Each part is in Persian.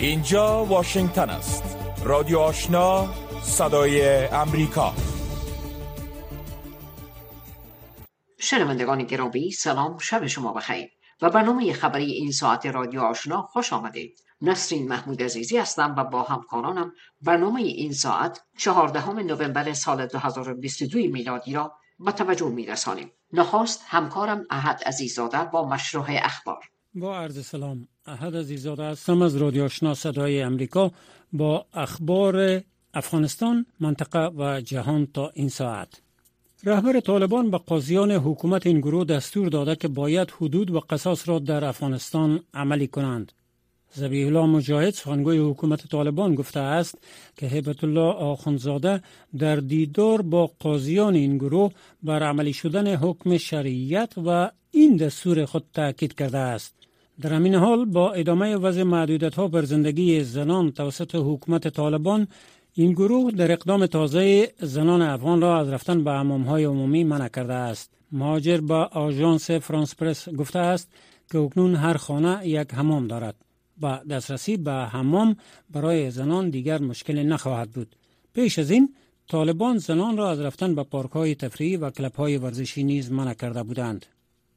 اینجا واشنگتن است. رادیو آشنا صدای امریکا. شنوندگان گرامی سلام شب شما بخیر. و برنامه خبری این ساعت رادیو آشنا خوش آمدید. نسرین محمود عزیزی هستم و با همکارانم برنامه این ساعت چهاردهم نوامبر سال 2022 میلادی را به توجه میرسانیم. نخست همکارم احد عزیزاده با مشروع اخبار. با عرض سلام احد عزیزاده هستم از رادیو آشنا صدای امریکا با اخبار افغانستان منطقه و جهان تا این ساعت. رهبر طالبان به قاضیان حکومت این گروه دستور داده که باید حدود و قصاص را در افغانستان عملی کنند. زبیح الله مجاهد سخنگوی حکومت طالبان گفته است که هیبت الله آخونزاده در دیدار با قاضیان این گروه بر عملی شدن حکم شریعت و این دستور خود تاکید کرده است. در همین حال با ادامه وضع محدودیت ها بر زندگی زنان توسط حکومت طالبان این گروه در اقدام تازه زنان افغان را از رفتن به حمام های عمومی منع کرده است. مهاجر با آژانس فرانس پرس گفته است که اکنون هر خانه یک حمام دارد. و دسترسی به حمام برای زنان دیگر مشکل نخواهد بود. پیش از این طالبان زنان را از رفتن به پارک های تفریحی و کلب های ورزشی نیز منع کرده بودند.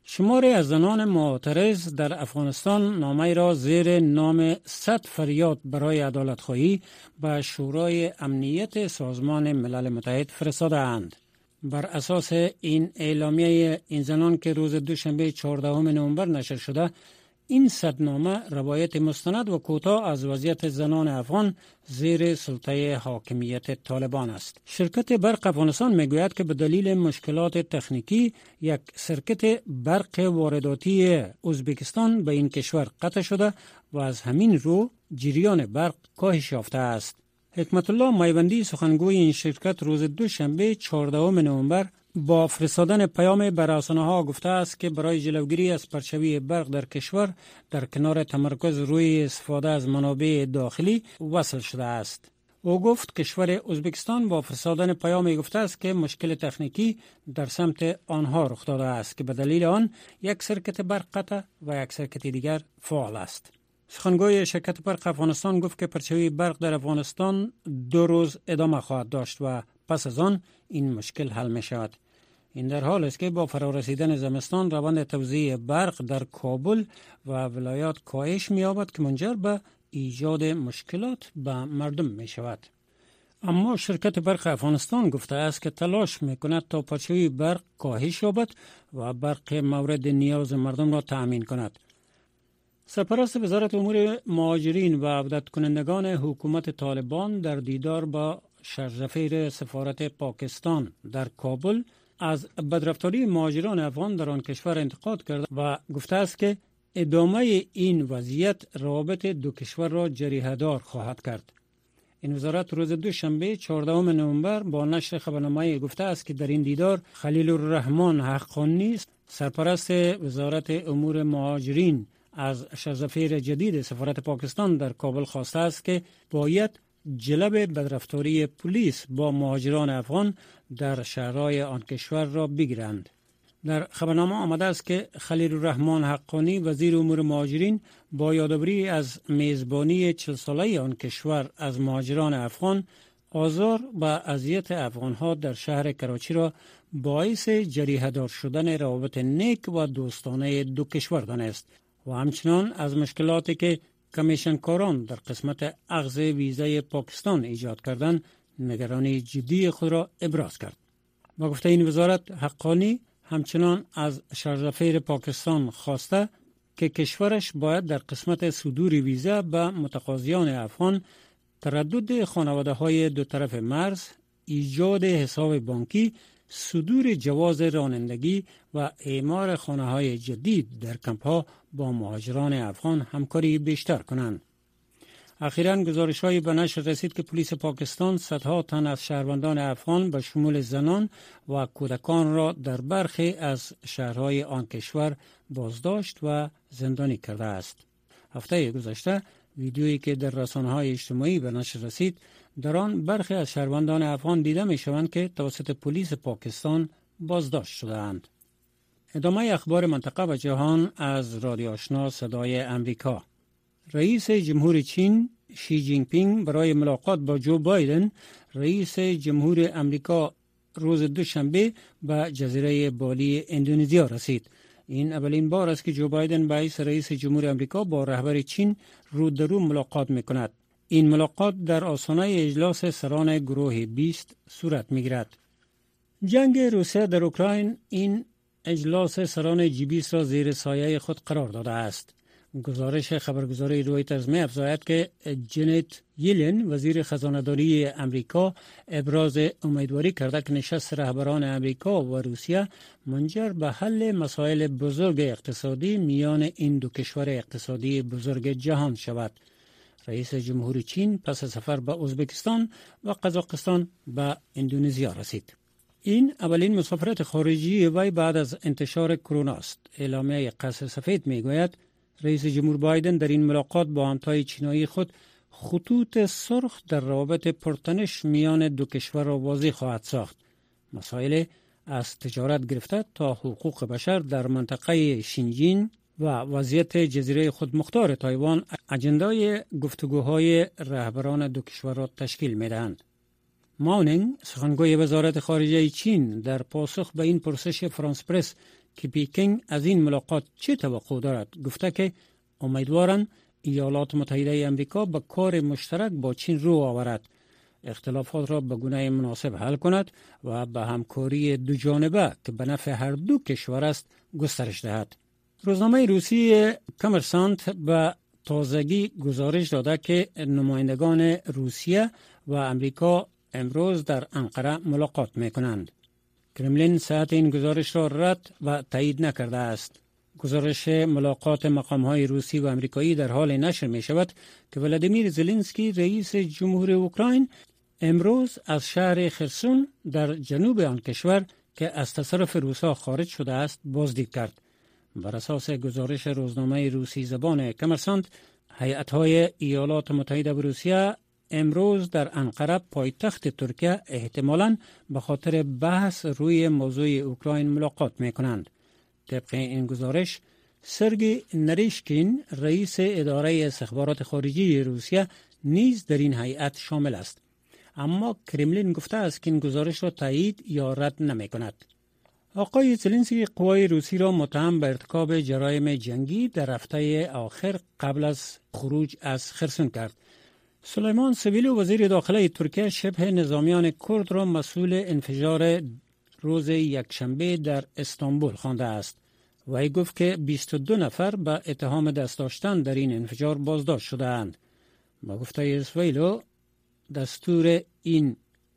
شماری از زنان معترض در افغانستان نامه را زیر نام صد فریاد برای عدالت خواهی به شورای امنیت سازمان ملل متحد فرستاده اند. بر اساس این اعلامیه این زنان که روز دوشنبه 14 نوامبر نشر شده این صدنامه روایت مستند و کوتاه از وضعیت زنان افغان زیر سلطه حاکمیت طالبان است. شرکت برق افغانستان می‌گوید که به دلیل مشکلات تکنیکی یک سرکت برق وارداتی ازبکستان به این کشور قطع شده و از همین رو جریان برق کاهش یافته است. حکمت الله مایوندی سخنگوی این شرکت روز دوشنبه 14 نوامبر با فرستادن پیام بر ها گفته است که برای جلوگیری از پرچوی برق در کشور در کنار تمرکز روی استفاده از منابع داخلی وصل شده است. او گفت کشور ازبکستان با فرستادن پیام گفته است که مشکل تکنیکی در سمت آنها رخ داده است که به دلیل آن یک سرکت برق قطع و یک سرکت دیگر فعال است. سخنگوی شرکت برق افغانستان گفت که پرچوی برق در افغانستان دو روز ادامه خواهد داشت و پس از آن این مشکل حل می شود. این در حال است که با فرارسیدن زمستان روند توزیع برق در کابل و ولایات کاهش می‌یابد که منجر به ایجاد مشکلات به مردم می شود. اما شرکت برق افغانستان گفته است که تلاش می کند تا پرچوی برق کاهش یابد و برق مورد نیاز مردم را تأمین کند. سرپرست وزارت امور مهاجرین و عودت کنندگان حکومت طالبان در دیدار با شرزفیر سفارت پاکستان در کابل از بدرفتاری مهاجران افغان در آن کشور انتقاد کرده و گفته است که ادامه این وضعیت روابط دو کشور را جریهدار خواهد کرد. این وزارت روز دوشنبه 14 نوامبر با نشر خبرنامه گفته است که در این دیدار خلیل الرحمن حقانی سرپرست وزارت امور مهاجرین از شرزفیر جدید سفارت پاکستان در کابل خواسته است که باید جلب بدرفتاری پلیس با مهاجران افغان در شهرهای آن کشور را بگیرند. در خبرنامه آمده است که خلیل الرحمن حقانی وزیر امور مهاجرین با یادآوری از میزبانی چل ساله آن کشور از مهاجران افغان آزار و اذیت افغانها در شهر کراچی را باعث جریه شدن روابط نیک و دوستانه دو کشور دانست و همچنان از مشکلاتی که کاران در قسمت اغز ویزای پاکستان ایجاد کردن نگرانی جدی خود را ابراز کرد. با گفته این وزارت حقانی همچنان از شرزفیر پاکستان خواسته که کشورش باید در قسمت صدور ویزا به متقاضیان افغان تردد خانواده های دو طرف مرز، ایجاد حساب بانکی صدور جواز رانندگی و اعمار خانه های جدید در کمپ ها با مهاجران افغان همکاری بیشتر کنند. اخیرا گزارش های به نشر رسید که پلیس پاکستان صدها تن از شهروندان افغان به شمول زنان و کودکان را در برخی از شهرهای آن کشور بازداشت و زندانی کرده است. هفته گذشته ویدیویی که در رسانه های اجتماعی به نشر رسید در آن برخی از شهروندان افغان دیده می شوند که توسط پلیس پاکستان بازداشت شدهاند. ادامه اخبار منطقه و جهان از رادیو آشنا صدای امریکا رئیس جمهور چین شی جینگ پینگ برای ملاقات با جو بایدن رئیس جمهور امریکا روز دوشنبه به جزیره بالی اندونزیا رسید. این اولین بار است که جو بایدن باعث رئیس جمهور امریکا با رهبر چین رو در رو ملاقات می کند. این ملاقات در آسانه اجلاس سران گروه 20 صورت می گیرد. جنگ روسیه در اوکراین این اجلاس سران جی 20 را زیر سایه خود قرار داده است. گزارش خبرگزاری رویترز می افزاید که جنت یلن وزیر خزانداری امریکا ابراز امیدواری کرده که نشست رهبران امریکا و روسیه منجر به حل مسائل بزرگ اقتصادی میان این دو کشور اقتصادی بزرگ جهان شود. رئیس جمهور چین پس از سفر به ازبکستان و قزاقستان به اندونزیا رسید. این اولین مسافرت خارجی وی بعد از انتشار کرونا است. اعلامیه قصر سفید می گوید رئیس جمهور بایدن در این ملاقات با همتای چینایی خود خطوط سرخ در روابط پرتنش میان دو کشور را واضح خواهد ساخت. مسائل از تجارت گرفته تا حقوق بشر در منطقه شینجین و وضعیت جزیره خود مختار تایوان اجندای گفتگوهای رهبران دو کشور را تشکیل می دهند. ماونینگ سخنگوی وزارت خارجه چین در پاسخ به این پرسش فرانس پرس که پیکینگ از این ملاقات چه توقع دارد گفته که امیدوارند ایالات متحده امریکا به کار مشترک با چین رو آورد اختلافات را به گونه مناسب حل کند و به همکاری دو جانبه که به نفع هر دو کشور است گسترش دهد روزنامه روسی کمرسانت به تازگی گزارش داده که نمایندگان روسیه و امریکا امروز در انقره ملاقات می کنند. کرملین ساعت این گزارش را رد و تایید نکرده است. گزارش ملاقات مقام های روسی و امریکایی در حال نشر می شود که ولادیمیر زلنسکی رئیس جمهور اوکراین امروز از شهر خرسون در جنوب آن کشور که از تصرف روسا خارج شده است بازدید کرد. بر اساس گزارش روزنامه روسی زبان کمرسانت هیئت های ایالات متحده و روسیه امروز در انقره پایتخت ترکیه احتمالا به خاطر بحث روی موضوع اوکراین ملاقات می کنند. طبق این گزارش سرگی نریشکین رئیس اداره استخبارات خارجی روسیه نیز در این هیئت شامل است. اما کرملین گفته است که این گزارش را تایید یا رد نمی کند. آقای زلنسکی قوای روسی را متهم به ارتکاب جرایم جنگی در هفته آخر قبل از خروج از خرسون کرد. سلیمان سویلی وزیر داخله ترکیه شبه نظامیان کرد را مسئول انفجار روز یکشنبه در استانبول خوانده است. وی گفت که 22 نفر به اتهام دست داشتن در این انفجار بازداشت شدهاند. با گفته سویلو دستور این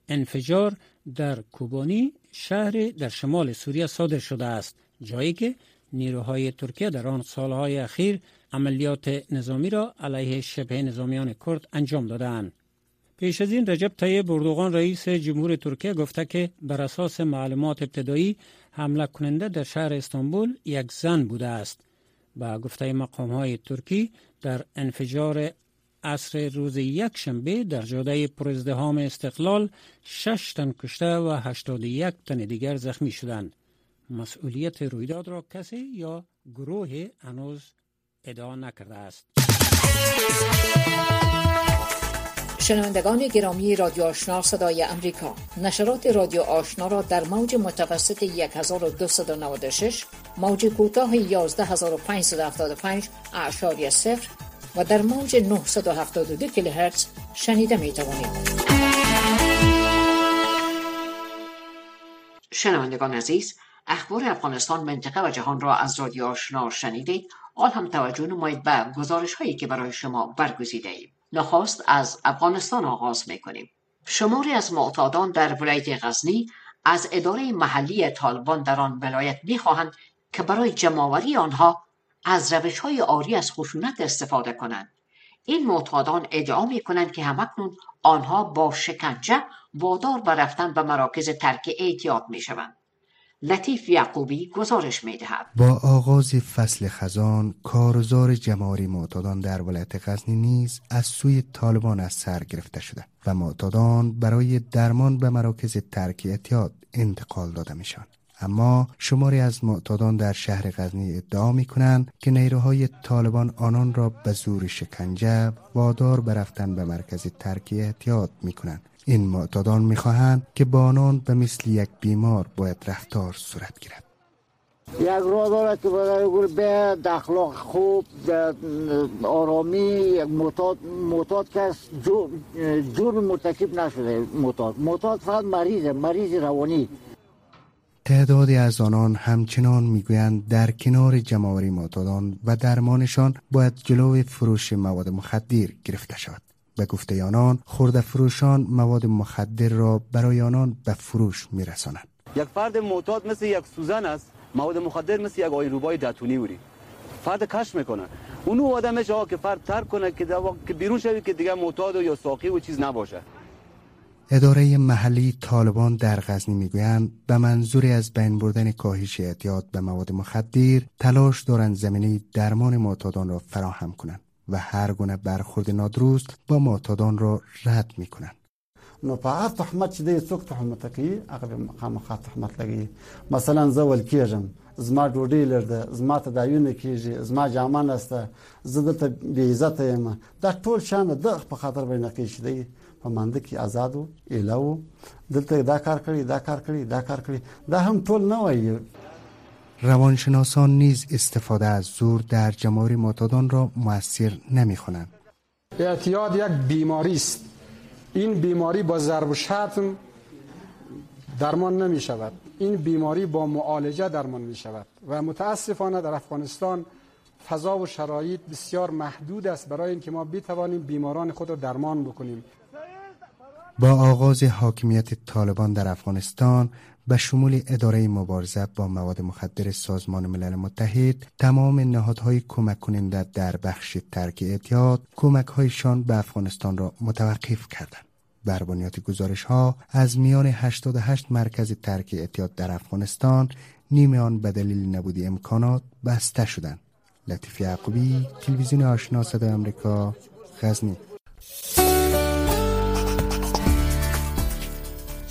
انفجار در کوبانی شهر در شمال سوریه صادر شده است جایی که نیروهای ترکیه در آن سالهای اخیر عملیات نظامی را علیه شبه نظامیان کرد انجام دادند. پیش از این رجب طیب اردوغان رئیس جمهور ترکیه گفته که بر اساس معلومات ابتدایی حمله کننده در شهر استانبول یک زن بوده است. با گفته مقام های ترکی در انفجار عصر روز یک شنبه در جاده پرزدهام استقلال شش تن کشته و 81 تن دیگر زخمی شدند. مسئولیت رویداد را کسی یا گروه هنوز ادعا نکرده است. شنوندگان گرامی رادیو آشنا صدای امریکا نشرات رادیو آشنا را در موج متوسط 1296 موج کوتاه 11575 اعشاری صفر و در موج 972 کیلوهرتز شنیده می توانید. شنوندگان عزیز اخبار افغانستان منطقه و جهان را از رادیو آشنا شنیدید. آن هم توجه نمایید به گزارش هایی که برای شما برگزیده ایم. نخواست از افغانستان آغاز می کنیم شماری از معتادان در ولایت غزنی از اداره محلی طالبان در آن ولایت می‌خواهند که برای جمعآوری آنها از روش های آری از خشونت استفاده کنند. این معتادان ادعا می کنند که همکنون آنها با شکنجه وادار به رفتن به مراکز ترک اعتیاد می شوند لطیف یعقوبی گزارش می دهد. با آغاز فصل خزان کارزار جماری معتادان در ولایت غزنی نیز از سوی طالبان از سر گرفته شده و معتادان برای درمان به مراکز ترک اعتیاد انتقال داده میشن اما شماری از معتادان در شهر غزنی ادعا می کنند که نیروهای طالبان آنان را به زور شکنجه وادار برفتن به مرکز ترکی احتیاط می کنند این معتادان می‌خواهند که با آنان به مثل یک بیمار باید رفتار صورت گیرد. یک راه دارد که برای به اخلاق خوب آرامی معتاد معتاد کس جرم مرتکب نشده معتاد. معتاد فقط مریضه مریض روانی. تعدادی از آنان همچنان می‌گویند در کنار جمعوری معتادان و درمانشان باید جلو فروش مواد مخدر گرفته شود به گفته آنان خورده فروشان مواد مخدر را برای آنان به فروش میرسانند. یک فرد معتاد مثل یک سوزن است مواد مخدر مثل یک آین روبای دتونی وری. فرد کش می‌کنه. اونو آدمش آقا که فرد ترک کنه که, که بیرون شوی که دیگه معتاد و یا ساقی و چیز نباشه. اداره محلی طالبان در غزنی می‌گویند به منظور از بین بردن کاهش اعتیاد به مواد مخدر تلاش دارند زمینی درمان معتادان را فراهم کنند و هر گونه برخورد نادرست با معتادان را رد می‌کنند. نو په هر تهمت چې دی څوک تهمت کوي هغه به خامخا تهمت لګي مثلا زه ول کېږم زما ډوډۍ لر ده زما تداوی کیږي زما جامه نسته زه دلته بې عزت یم. دا ټول شان د په خاطر باندې دی. په مانده کې آزاد وو اله وو دلته دا کار کړی دا کار کړی دا کار کړی. دا هم ټول نه وایي روانشناسان نیز استفاده از زور در جمهوری معتادان را موثر نمی‌خوانند. اعتیاد یک بیماری است. این بیماری با ضرب و شتم درمان نمی شود. این بیماری با معالجه درمان می شود. و متاسفانه در افغانستان فضا و شرایط بسیار محدود است برای اینکه ما بتوانیم بیماران خود را درمان بکنیم. با آغاز حاکمیت طالبان در افغانستان به شمول اداره مبارزه با مواد مخدر سازمان ملل متحد تمام نهادهای کمک کننده در بخش ترک اعتیاد کمک هایشان به افغانستان را متوقف کردند. بر بنیاد گزارش ها از میان 88 مرکز ترک اعتیاد در افغانستان نیمه آن به دلیل نبودی امکانات بسته شدند. لطیف یعقوبی تلویزیون آشنا صدای آمریکا غزنی.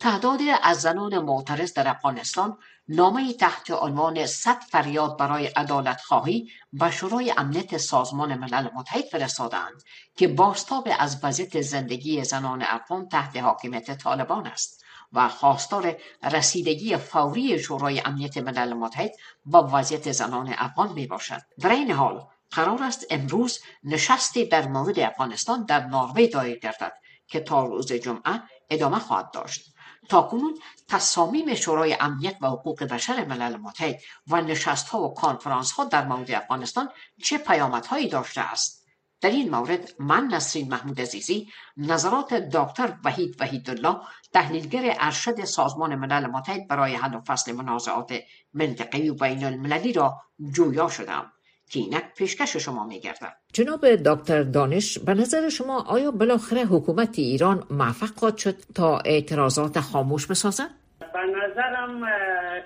تعدادی از زنان معترض در افغانستان نامه تحت عنوان صد فریاد برای عدالت خواهی و شورای امنیت سازمان ملل متحد فرستادند که باستاب از وضعیت زندگی زنان افغان تحت حاکمیت طالبان است و خواستار رسیدگی فوری شورای امنیت ملل متحد با وضعیت زنان افغان می باشد. در این حال قرار است امروز نشستی در مورد افغانستان در نروژ دایر گردد که تا روز جمعه ادامه خواهد داشت. تاکنون تصامیم شورای امنیت و حقوق بشر ملل متحد و نشست ها و کانفرانس ها در مورد افغانستان چه پیامدهایی داشته است؟ در این مورد من نسرین محمود عزیزی نظرات دکتر وحید وحید الله تحلیلگر ارشد سازمان ملل متحد برای حل و فصل منازعات منطقه‌ای و بین المللی را جویا شدم که اینک پیشکش شما میگردد جناب دکتر دانش به نظر شما آیا بالاخره حکومت ایران موفق خواهد شد تا اعتراضات خاموش بسازد؟ به نظرم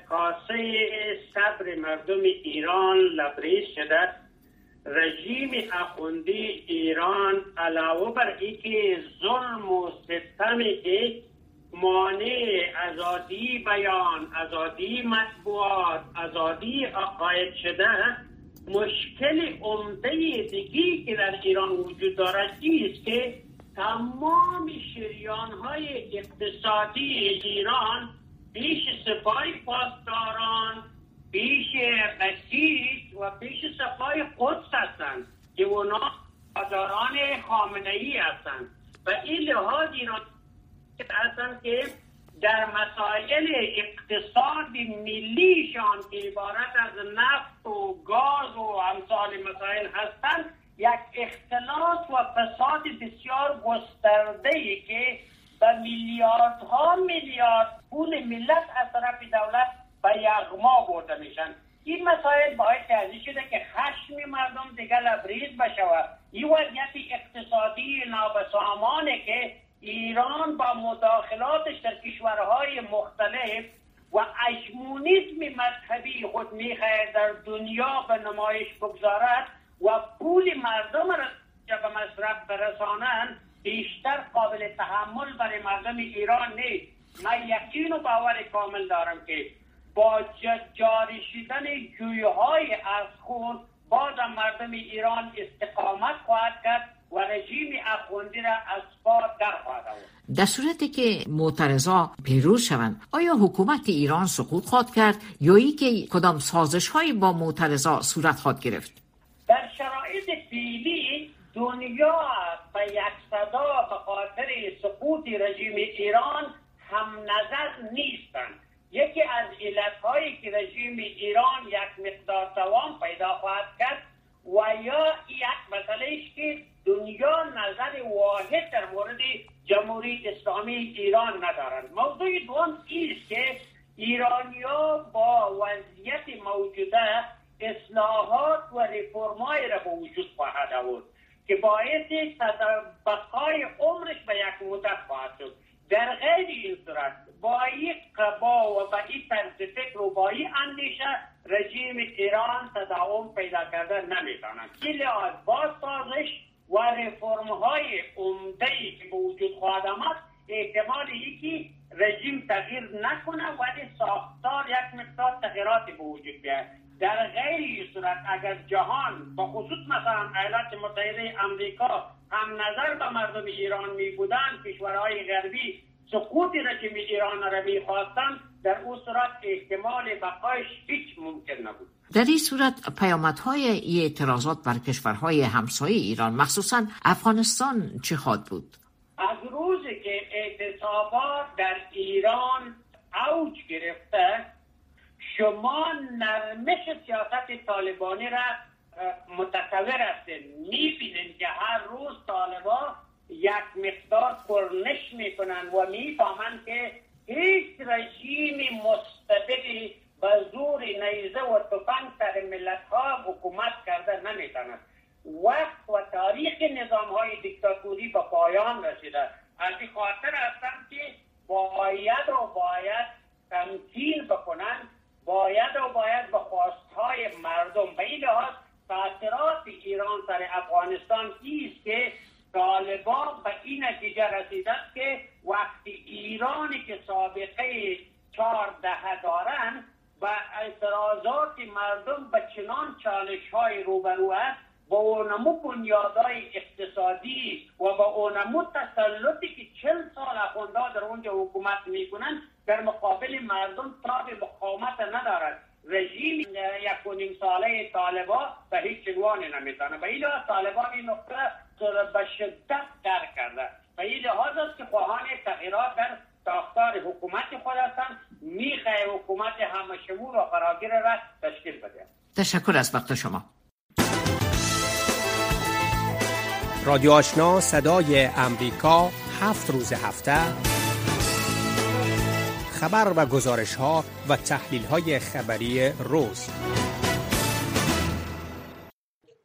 کاسه صبر مردم ایران لبریز شده. رژیم اخوندی ایران علاوه بر اینکه ظلم و ستم مانع ازادی بیان ازادی مطبوعات ازادی عقاید شده. مشکل عمده دیگی که در ایران وجود دارد است که تمام شریان های اقتصادی ایران بیش سپاه پاسداران بیش بسیج و بیش سپاه قدس هستند که اونا پاسداران خامنه ای هستند. و این لحاظ ایران هستند که در مسائل اقتصاد ملیشان که عبارت از نفت و گاز و امثال مسائل هستند یک اختلاط و فساد بسیار گسترده ای که به میلیاردها میلیارد پول ملت از طرف دولت به یغما برده میشن. این مسائل باعث ازی شده که خشم مردم دیگه لبریز بشود. این وضعیت اقتصادی نابسامانه که ایران با مداخلاتش در کشورهای مختلف و اجمونیزم مذهبی خود می‌خواهد در دنیا به نمایش بگذارد و پول مردم را به مصرف برسانند بیشتر قابل تحمل برای مردم ایران نیست. من یقین و باور کامل دارم که با جاری شدن جویهای از خون باز مردم ایران استقامت خواهد کرد. و رژیم اخوندی را از پا در خواهد در صورتی که معترضا پیروز شوند آیا حکومت ایران سقوط خواهد کرد یا ای که کدام سازش هایی با معترضا صورت خواهد گرفت؟ در شرایط فعلی دنیا به یک صدا به خاطر سقوط رژیم ایران هم نظر نیستند. یکی از علتهایی که رژیم ایران یک مقدار دوام پیدا خواهد کرد و یا یک مسئله که واحد در مورد جمهوری اسلامی ایران ندارند. موضوع دوم است که ایرانیا با وضعیت موجوده اصلاحات و رفرمای را به وجود خواهد آورد که باعث بقای عمرش به یک مدت خواهد شد. در غیر این صورت با این قبا و با این طرز فکر و با این اندیشه رژیم ایران تداوم پیدا کرده نمی‌تواند. این لحاظ با سازش و رفرم های عمده که به وجود خواهد آمد احتمال یکی رژیم تغییر نکنه ولی ساختار یک مقدار تغییرات به وجود بیاید. در غیر این صورت اگر جهان با خصوص مثلا ایالات متحده امریکا هم نظر به مردم ایران می بودن کشورهای غربی سقوط رژیم ایران را می خواستن در او صورت احتمال بقایش هیچ ممکن نبود. در این صورت پیامدهای ای اعتراضات بر کشورهای همسایه ایران مخصوصا افغانستان چه خواهد بود؟ از روزی که اعتصابات در ایران اوج گرفته شما نرمش سیاست طالبانی را متصور هستید می‌بینید که هر روز طالبا یک مقدار کرنش می‌کنن و می‌فهمند که هیچ رژیم مستبدی به زور نیزه و تفنگ سر ملت ها حکومت کرده نمی‌تواند وقت و تاریخ نظام های دیکتاتوری به پایان رسیده. از این خاطر هستم که باید و باید تمکین بکنند. باید و باید به خواستهای مردم. به این لحاظ تاثیرات ایران سر افغانستان است که طالبان به این نتیجه رسیدن که وقتی ایرانی که سابقه چهار دهه دارن و اعتراضات مردم به چنان چالش های روبرو است با اونمو بنیادهای اقتصادی و با اونمو تسلطی که چل سال اخونده در اونجا حکومت می‌کنن در مقابل مردم تاب مقاومت ندارد. رژیم یک و نیم ساله طالبا به هیچ عنوان نمی‌تونه به این طالبان این نقطه به شدت درک کرده. به این لحاظ است که خواهان تغییرات در ساختار حکومت خود هستند. می‌خواه حکومت همه شمول و فراگیر را تشکیل بده. تشکر از وقت شما. رادیو آشنا صدای امریکا هفت روز هفته. خبر و گزارش ها و تحلیل های خبری روز.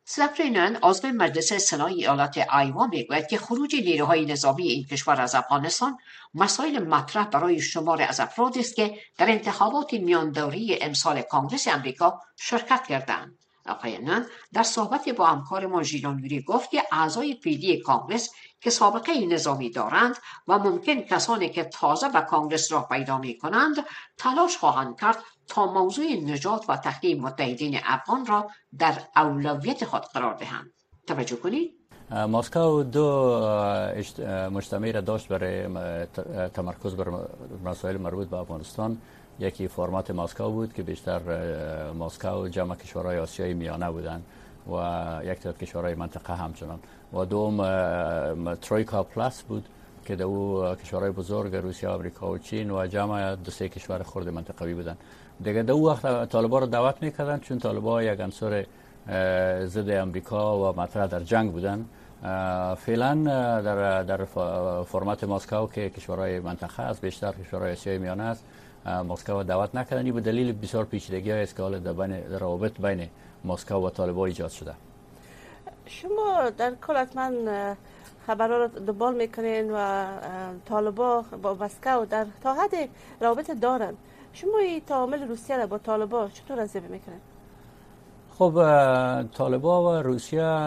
سفرینن عضو مجلس سنای ایالات آیوا می‌گوید که خروج نیروهای نظامی این کشور از افغانستان مسائل مطرح برای شمار از افرادی است که در انتخابات میانداری امسال کانگرس امریکا شرکت کردند. آقای نن در صحبت با همکارمان ژیلان گفت که اعضای فعلی کانگرس که سابقه نظامی دارند و ممکن کسانی که تازه به کانگرس را پیدا می کنند تلاش خواهند کرد تا موضوع نجات و تحقیم متحدین افغان را در اولویت خود قرار دهند. توجه کنید. مسکو دو مجتمع را داشت برای تمرکز بر مسائل مربوط به افغانستان. یکی فرمات ماسکو بود که بیشتر ماسکو جمع کشورهای آسیایی میانه بودند. و یک تعداد کشورهای منطقه همچنان و دوم ترویکا پلاس بود که دو کشورهای بزرگ روسیه آمریکا و چین و جمع دو سه کشور خرد منطقوی بودن. دیگه دو وقت طالبا رو دعوت می‌کردن چون طالبا یک عنصر ضد امریکا و مطرح در جنگ بودن. فعلا در در فرمات ماسکو که کشورهای منطقه است بیشتر کشورهای آسیای میانه است مسکو دعوت نکردن. این به دلیل بسیار پیچیدگی است که حال در روابط بین مسکو و طالبان ایجاد شده. شما در کل من خبرها رو دنبال می‌کنین و طالبا با مسکو در تا حد رابط دارن. شما این تعامل روسیه را با طالبا چطور ارزیابی می‌کنین؟ خب طالبا و روسیه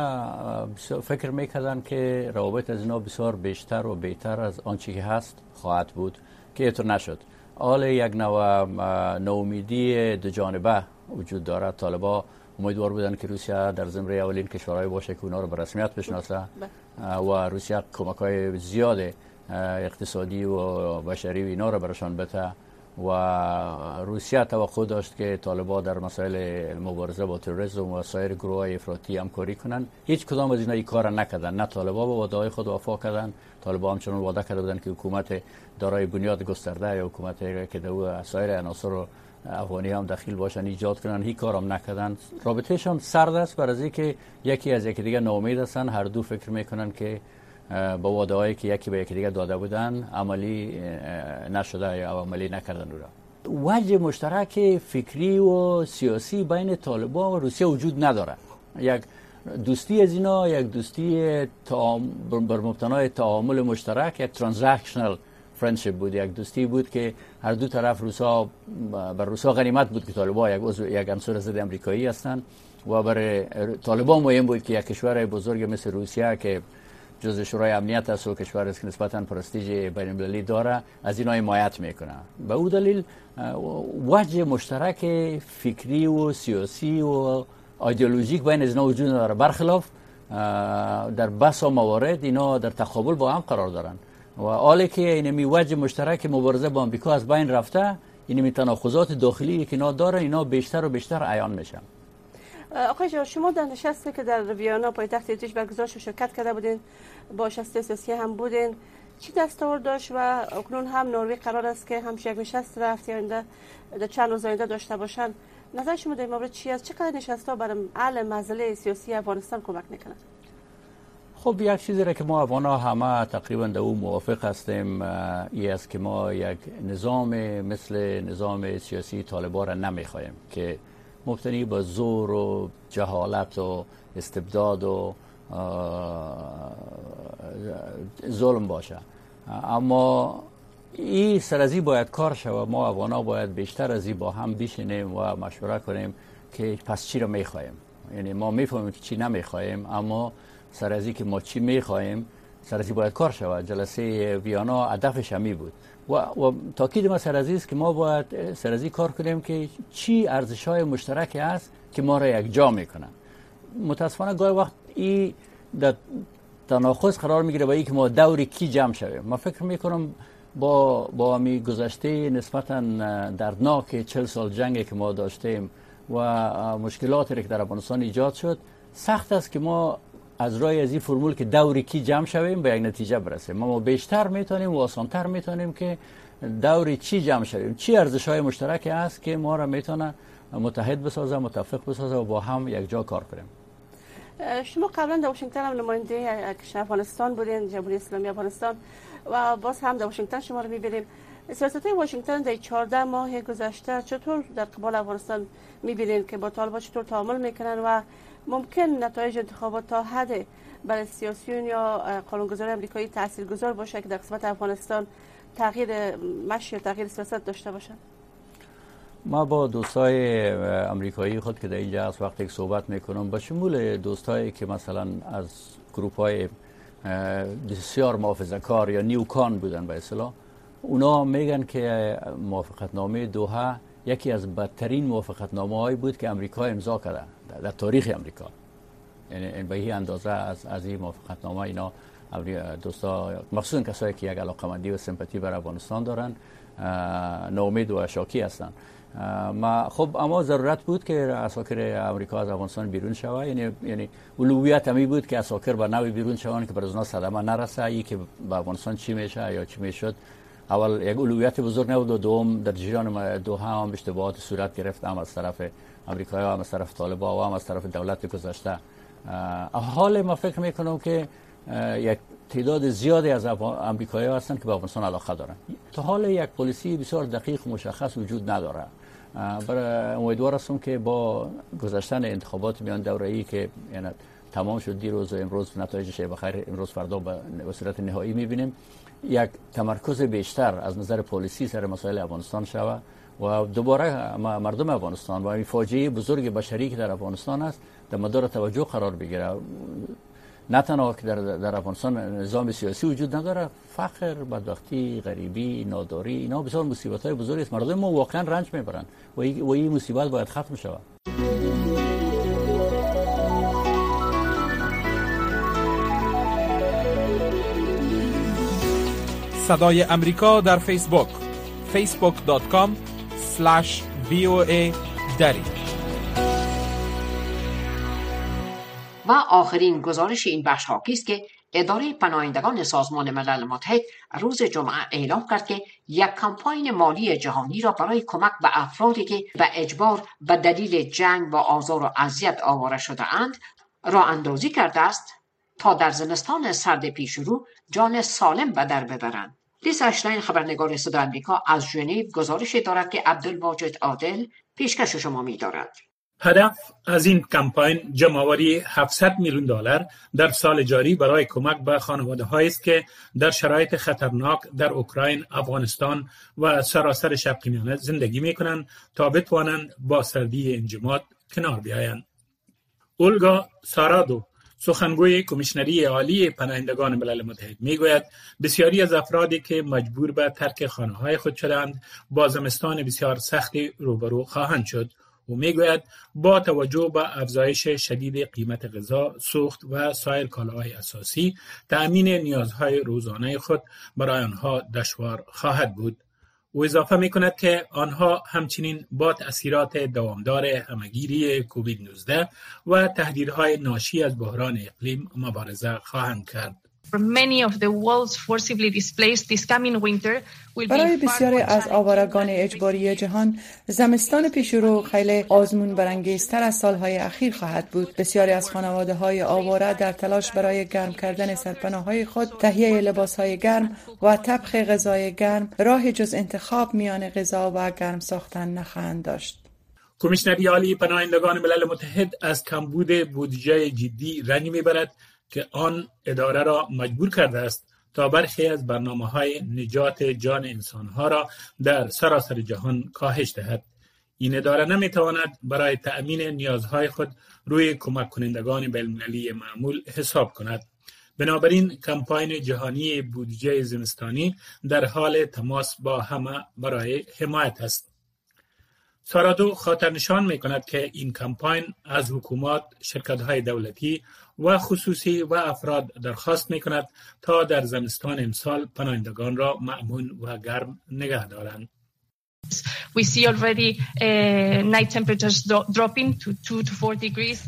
فکر می‌کردن که روابط از اینا بسیار بیشتر و بهتر از آنچه که هست خواهد بود که اینطور نشد. حال یک نوع نومیدی دو جانبه وجود دارد. طالبا امیدوار بودن که روسیه در زمره اولین کشورهای باشه که اونا رو به رسمیت بشناسه و روسیه کمک های زیاد اقتصادی و بشری و اینا رو برشان بده. و روسیه توقع داشت که طالبا در مسائل مبارزه با تروریسم و سایر گروه های افراطی همکاری کنند. هیچ کدام از اینا این کار نکردن. نه طالبا با وعده خود وفا کردن. طالبا همچنان وعده کرده بودن که حکومت دارای بنیاد گسترده یا حکومت که دو سایر عناصر افغانی هم دخیل باشن ایجاد کنن هیچ کارم نکردن. رابطهشان سرد است بر از که یکی از یکی دیگه ناامید هستن. هر دو فکر می‌کنن که با هایی که یکی به یکی دیگه داده بودن عملی نشده یا عملی نکردن رو وجه مشترک فکری و سیاسی بین طالبان و روسیه وجود نداره. یک دوستی از اینا یک دوستی بر مبنای تعامل مشترک یک transactional friendship بود یک دوستی بود که هر دو طرف روسا بر روسا غنیمت بود که طالبان یک عضو یک عنصر ضد امریکایی هستند و برای طالبان مهم بود که یک کشور بزرگ مثل روسیه که جز شورای امنیت است و کشور است که نسبتا پرستیژ بین المللی داره از اینا حمایت می‌کنه. به او دلیل وجه مشترک فکری و سیاسی و ایدئولوژیک بین از وجود داره برخلاف در بس و موارد اینا در تقابل با هم قرار دارن. و حالی که این می وجه مشترک مبارزه با آمریکا از بین رفته این می تناقضات داخلی که اینا داره اینا بیشتر و بیشتر عیان میشن. آقای شما در نشستی که در ویانا پایتخت اتریش برگزار شرکت کرده بودین با شست سیاسی هم بودین چی دستور داشت و اکنون هم نروژ قرار است که همش یک نشست رفت آینده در چند روز آینده داشته باشن؟ نظر شما در مورد چی است؟ چقدر نشست ها برای حل مسئله سیاسی افغانستان کمک می‌کنه خب یک چیزی را که ما افغان همه تقریبا در او موافق هستیم ای است که ما یک نظام مثل نظام سیاسی طالبان را نمی‌خواهیم که مبتنی با زور و جهالت و استبداد و ظلم باشه. اما این سرازی باید کار شود ما افغانا باید بیشتر از این با هم بشینیم و مشوره کنیم که پس چی رو می‌خواهیم؟ یعنی ما می‌فهمیم که چی نمی‌خواهیم اما سرازی که ما چی می‌خواهیم سرازی باید کار شود. جلسه ویانا هدفش همی بود. و, و تاکید ما سرازی است که ما باید سرازی کار کنیم که چی ارزش های مشترک است که ما را یک جا می‌کنن. متاسفانه گاهی وقت این در تناقض قرار می‌گیره با اینکه ما دوری کی جمع شویم. ما فکر می‌کنم با با می گذشته نسبتا دردناک چل سال جنگی که ما داشتیم و مشکلاتی که در افغانستان ایجاد شد سخت است که ما از رای از این فرمول که دوری کی جمع شویم به یک نتیجه برسیم. ما, بیشتر می‌تونیم و آسانتر می‌تونیم که دوری چی جمع شویم؟ چی ارزش های مشترک است که ما را می‌تونه متحد بسازه متفق بسازه و با هم یک جا کار کنیم؟ شما قبلا در واشنگتن هم نماینده افغانستان بودین جمهوری اسلامی افغانستان و باز هم در واشنگتن شما رو می‌بینیم. سیاست واشنگتن در 14 ماه گذشته چطور در قبال افغانستان می‌بینین که با طالبان چطور تعامل می‌کنن و ممکن نتایج انتخابات تا حد برای سیاسیون یا قانونگذار امریکایی تاثیرگذار باشه که در قسمت افغانستان تغییر مشی تغییر سیاست داشته باشن. ما با دوستای امریکایی خود که در اینجا از وقتی صحبت می‌کنم با شمول دوستایی که مثلا از گروپ های بسیار محافظه کار یا نیوکان بودن به اصطلاح اونا میگن که موافقت نامه دوها یکی از بدترین موافقت نامه هایی بود که امریکا امضا کرده. در تاریخ امریکا. یعنی به این اندازه از از این موافقت نامه اینا دوستا مخصوصا کسایی که یک علاقمندی و سمپاتی بر افغانستان دارن ناامید و شاکی هستن. ما خب اما ضرورت بود که اساکر امریکا از افغانستان بیرون شود یعنی یعنی اولویت همی بود که اساکر با نوی بیرون شوند که بر از صدمه نرسه. ای که به افغانستان چی میشه یا چی می‌شد؟ اول یک اولویت بزرگ نبود و دوم در جریان دو هم اشتباهات صورت گرفت. هم از طرف امریکا هم از طرف طالبان و هم از طرف دولت گذشته حال ما فکر می‌کنم که یک تعداد زیادی از امریکایی هستند که به افغانستان علاقه دارند تا حال یک پلیسی بسیار دقیق مشخص وجود نداره. برای امیدوار هستم که با گذشتن انتخابات میان دوره ای که یعنی تمام شد دیروز و امروز نتایجش بخیر امروز فردا به صورت نهایی می‌بینیم یک تمرکز بیشتر از نظر پلیسی سر مسائل افغانستان شود و دوباره مردم افغانستان و این فاجعه بزرگ بشری که در افغانستان است در مدار توجه قرار بگیره. نه تنها که در, در افغانستان نظام سیاسی وجود نداره فقر بدبختی غریبی ناداری اینا بسیار مصیبت های بزرگی است. مردم ما واقعا رنج می‌برند و این مصیبت باید ختم شود. صدای امریکا در فیسبوک facebook.com slash voa دری و آخرین گزارش این بخش است که اداره پناهندگان سازمان ملل متحد روز جمعه اعلام کرد که یک کمپاین مالی جهانی را برای کمک به افرادی که به اجبار به دلیل جنگ و آزار و اذیت آواره شده اند را اندازی کرده است تا در زمستان سرد پیشرو جان سالم به در ببرند. لیس اشتاین خبرنگار صدا امریکا از ژنو گزارشی دارد که عبدالواجد عادل پیشکش شما می دارد. هدف از این کمپاین جمعآوری 700 میلیون دلار در سال جاری برای کمک به خانواده است که در شرایط خطرناک در اوکراین، افغانستان و سراسر شرق میانه زندگی می کنند تا بتوانند با سردی انجماد کنار بیایند. اولگا سارادو سخنگوی کمیشنری عالی پناهندگان ملل متحد می‌گوید بسیاری از افرادی که مجبور به ترک خانه های خود شدند با زمستان بسیار سختی روبرو خواهند شد. او می‌گوید با توجه به افزایش شدید قیمت غذا، سوخت و سایر کالاهای اساسی تأمین نیازهای روزانه خود برای آنها دشوار خواهد بود. او اضافه می کند که آنها همچنین با تأثیرات دوامدار همگیری کووید 19 و تهدیدهای ناشی از بحران اقلیم مبارزه خواهند کرد. برای بسیاری از آوارگان اجباری جهان زمستان پیشرو خیلی آزمون برانگیزتر از سالهای اخیر خواهد بود. بسیاری از خانواده های آواره در تلاش برای گرم کردن سرپناه های خود تهیه لباس های گرم و طبخ غذای گرم راه جز انتخاب میان غذا و گرم ساختن نخواهند داشت. کمیشنری عالی پناهندگان ملل متحد از کمبود بودجه جدی رنج می‌برد. که آن اداره را مجبور کرده است تا برخی از برنامه های نجات جان انسانها را در سراسر جهان کاهش دهد. این اداره نمی‌تواند برای تأمین نیازهای خود روی کمک کنندگان بینالمللی معمول حساب کند. بنابراین کمپاین جهانی بودجه زمستانی در حال تماس با همه برای حمایت است. سارادو خاطر نشان می کند که این کمپاین از حکومات، شرکت های دولتی و خصوصی و افراد درخواست می کند تا در زمستان امسال پناهندگان را معمون و گرم نگه دارند.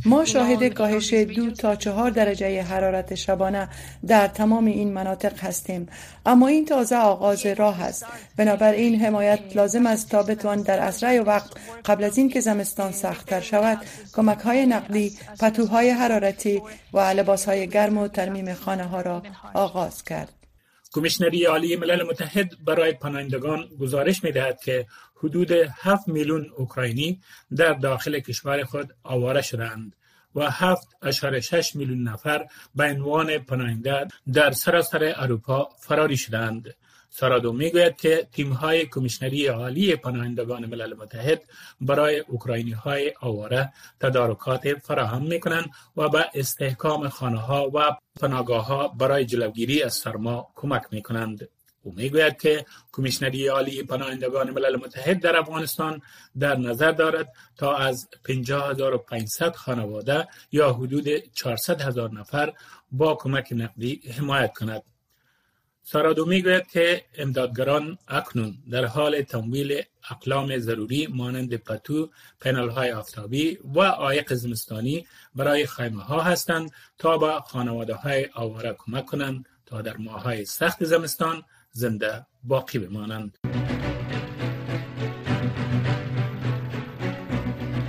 ما شاهد کاهش دو تا چهار درجه حرارت شبانه در تمام این مناطق هستیم. اما این تازه آغاز راه است. بنابراین حمایت لازم است تا بتوان در اسرع وقت قبل از اینکه زمستان سختتر شود کمک های نقلی پتوهای حرارتی و لباس های گرم و ترمیم خانه ها را آغاز کرد. کمیشنری عالی ملل متحد برای پناهندگان گزارش می دهد که حدود 7 میلیون اوکراینی در داخل کشور خود آواره شدند و 7.6 میلیون نفر به عنوان پناهنده در سراسر اروپا فراری شدند. سارادو می‌گوید که های کمیشنری عالی پناهندگان ملل متحد برای اوکراینی های آواره تدارکات فراهم می کنند و به استحکام خانه ها و پناهگاه ها برای جلوگیری از سرما کمک می کنند. او می‌گوید که کمیشنری عالی پناهندگان ملل متحد در افغانستان در نظر دارد تا از 50500 خانواده یا حدود 400 هزار نفر با کمک نقدی حمایت کند. سارادو می‌گوید که امدادگران اکنون در حال تمویل اقلام ضروری مانند پتو، پنل های آفتابی و آیق زمستانی برای خیمه ها هستند تا به خانواده های آواره کمک کنند تا در ماه های سخت زمستان زنده باقی بمانند.